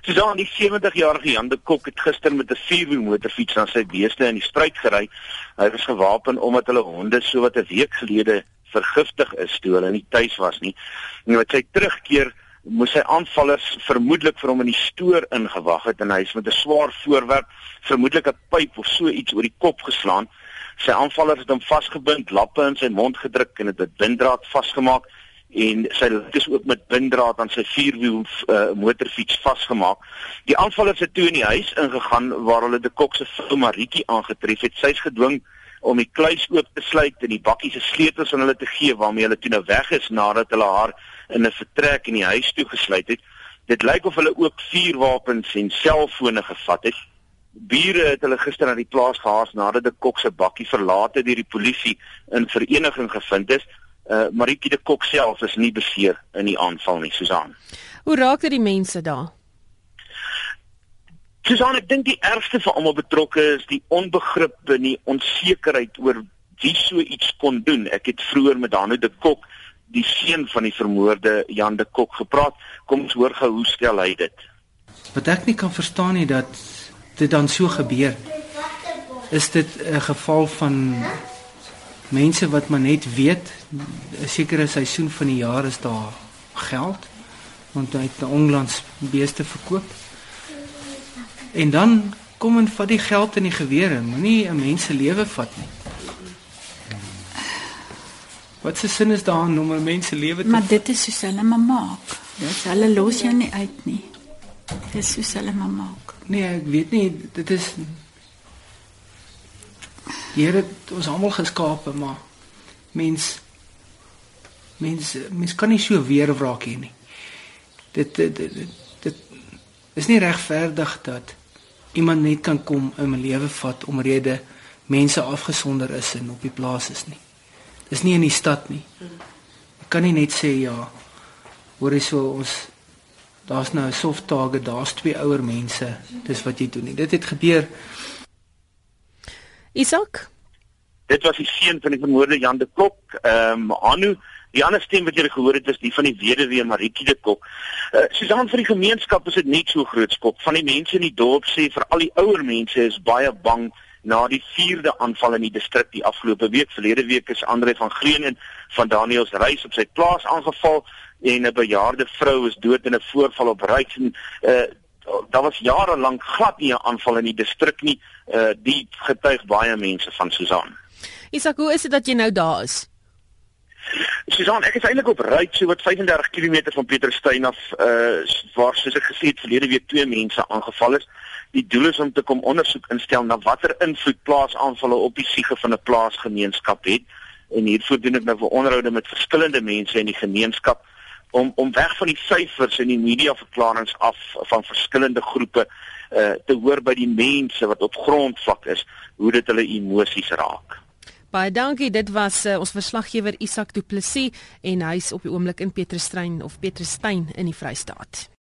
Susan, die 70-jarige Jan de Kok het gister met 'n vierwiel motorfiets na sy beeste in die stryd gery. Hy was gewapen omdat hulle honde so wat 'n week gelede vergiftig is toe hulle nie tuis was nie. En wat sy terugkeer moes sy aanvallers vermoedelik vir hom in die stoor ingewag het en hy is met 'n swaar voorwerp, vermoedelik 'n pyp of so iets oor die kop geslaan. Sy aanvallers het hom vasgebind, lappe in sy mond gedruk en dit met binddraad vasgemaak en sy het dus ook met binddraad aan sy vierwiel uh, motorfiets vasgemaak. Die aanvallers het toe in die huis ingegaan waar hulle die kok se vrou Maritjie aangetref het. Sy's gedwing om die kluis oop te sluit en die bakkie se sleutels aan hulle te gee waarmee hulle toe nou weg is nadat hulle haar in 'n vertrek in die huis toe gesluit het. Dit lyk of hulle ook vuurwapens en selfone gevat het. Bure het hulle gister na die plaas gehaas nadat die kok se bakkie verlaat het deur die polisie in vereniging gevind is. Uh, Maritjie de Kok self is nie beseer in die aanval nie, Susan. Hoe raak dit die mense daar? Susan, ek dink die ergste vir almal betrokke is die onbegrip en die onsekerheid oor wie so iets kon doen. Ek het vroeër met Dano de Kok, die seun van die vermoorde Jan de Kok gepraat. Kom ons hoor gou hoe stel hy dit. Wat ek nie kan verstaan nie dat dit dan so gebeur. Is dit 'n geval van mense wat maar net weet 'n sekere seisoen van die jaar is daar geld want hy het 'n onlangs beeste verkoop. En dan kom en vat die geld in die gewere, moenie 'n mens se lewe vat nie. Wat se sin is daar om 'n mens se lewe te Maar dit is soos hulle maar maak. Dis hulle los jou nie uit nie. Dis soos hulle maar maak. Nee, ek weet nie, dit is Die Here het ons almal geskape, maar mens mens mens kan nie so weer wraak hê nie. Dit dit dit, dit dit is nie regverdig dat iemand net kan kom in my lewe vat omrede mense afgesonder is en op die plaas is nie. Dis nie in die stad nie. Ek kan nie net sê ja. Hoor jy so ons daar's nou 'n soft target, daar's twee ouer mense. Dis wat jy doen nie. Dit het gebeur Isak. Dit was die seun van die vermoorde Jan de Kok, ehm um, Anu. Die ander stem wat jy gehoor het is die van die weduwee Maritjie de Kok. Uh, Susan vir die gemeenskap is dit net so groot skok. Van die mense in die dorp sê vir al die ouer mense is baie bang na die vierde aanval in die distrik die afgelope week. Verlede week is Andre van Greenen van Daniels Reis op sy plaas aangeval en 'n bejaarde vrou is dood in 'n voorval op Reis en uh, daar was jare lank glad nie 'n aanval in die distrik nie. Uh die getuig baie mense van Susan. Isak, hoe is dit dat jy nou daar is? Susan, ek is eintlik op ry so wat 35 km van Pieterstein af uh waar soos ek gesê het verlede week twee mense aangeval is. Die doel is om te kom ondersoek instel na watter invloed plaasaanvalle op die siege van 'n plaasgemeenskap het. En hiervoor doen ek nou onderhoude met verskillende mense in die gemeenskap om om weg van die syfers en die media verklaringe af van verskillende groepe uh te hoor by die mense wat op grondvlak is hoe dit hulle emosies raak. Baie dankie. Dit was uh, ons verslaggewer Isak Du Plessis en hy's op die oomblik in Petrusstein of Petrusstein in die Vrystaat.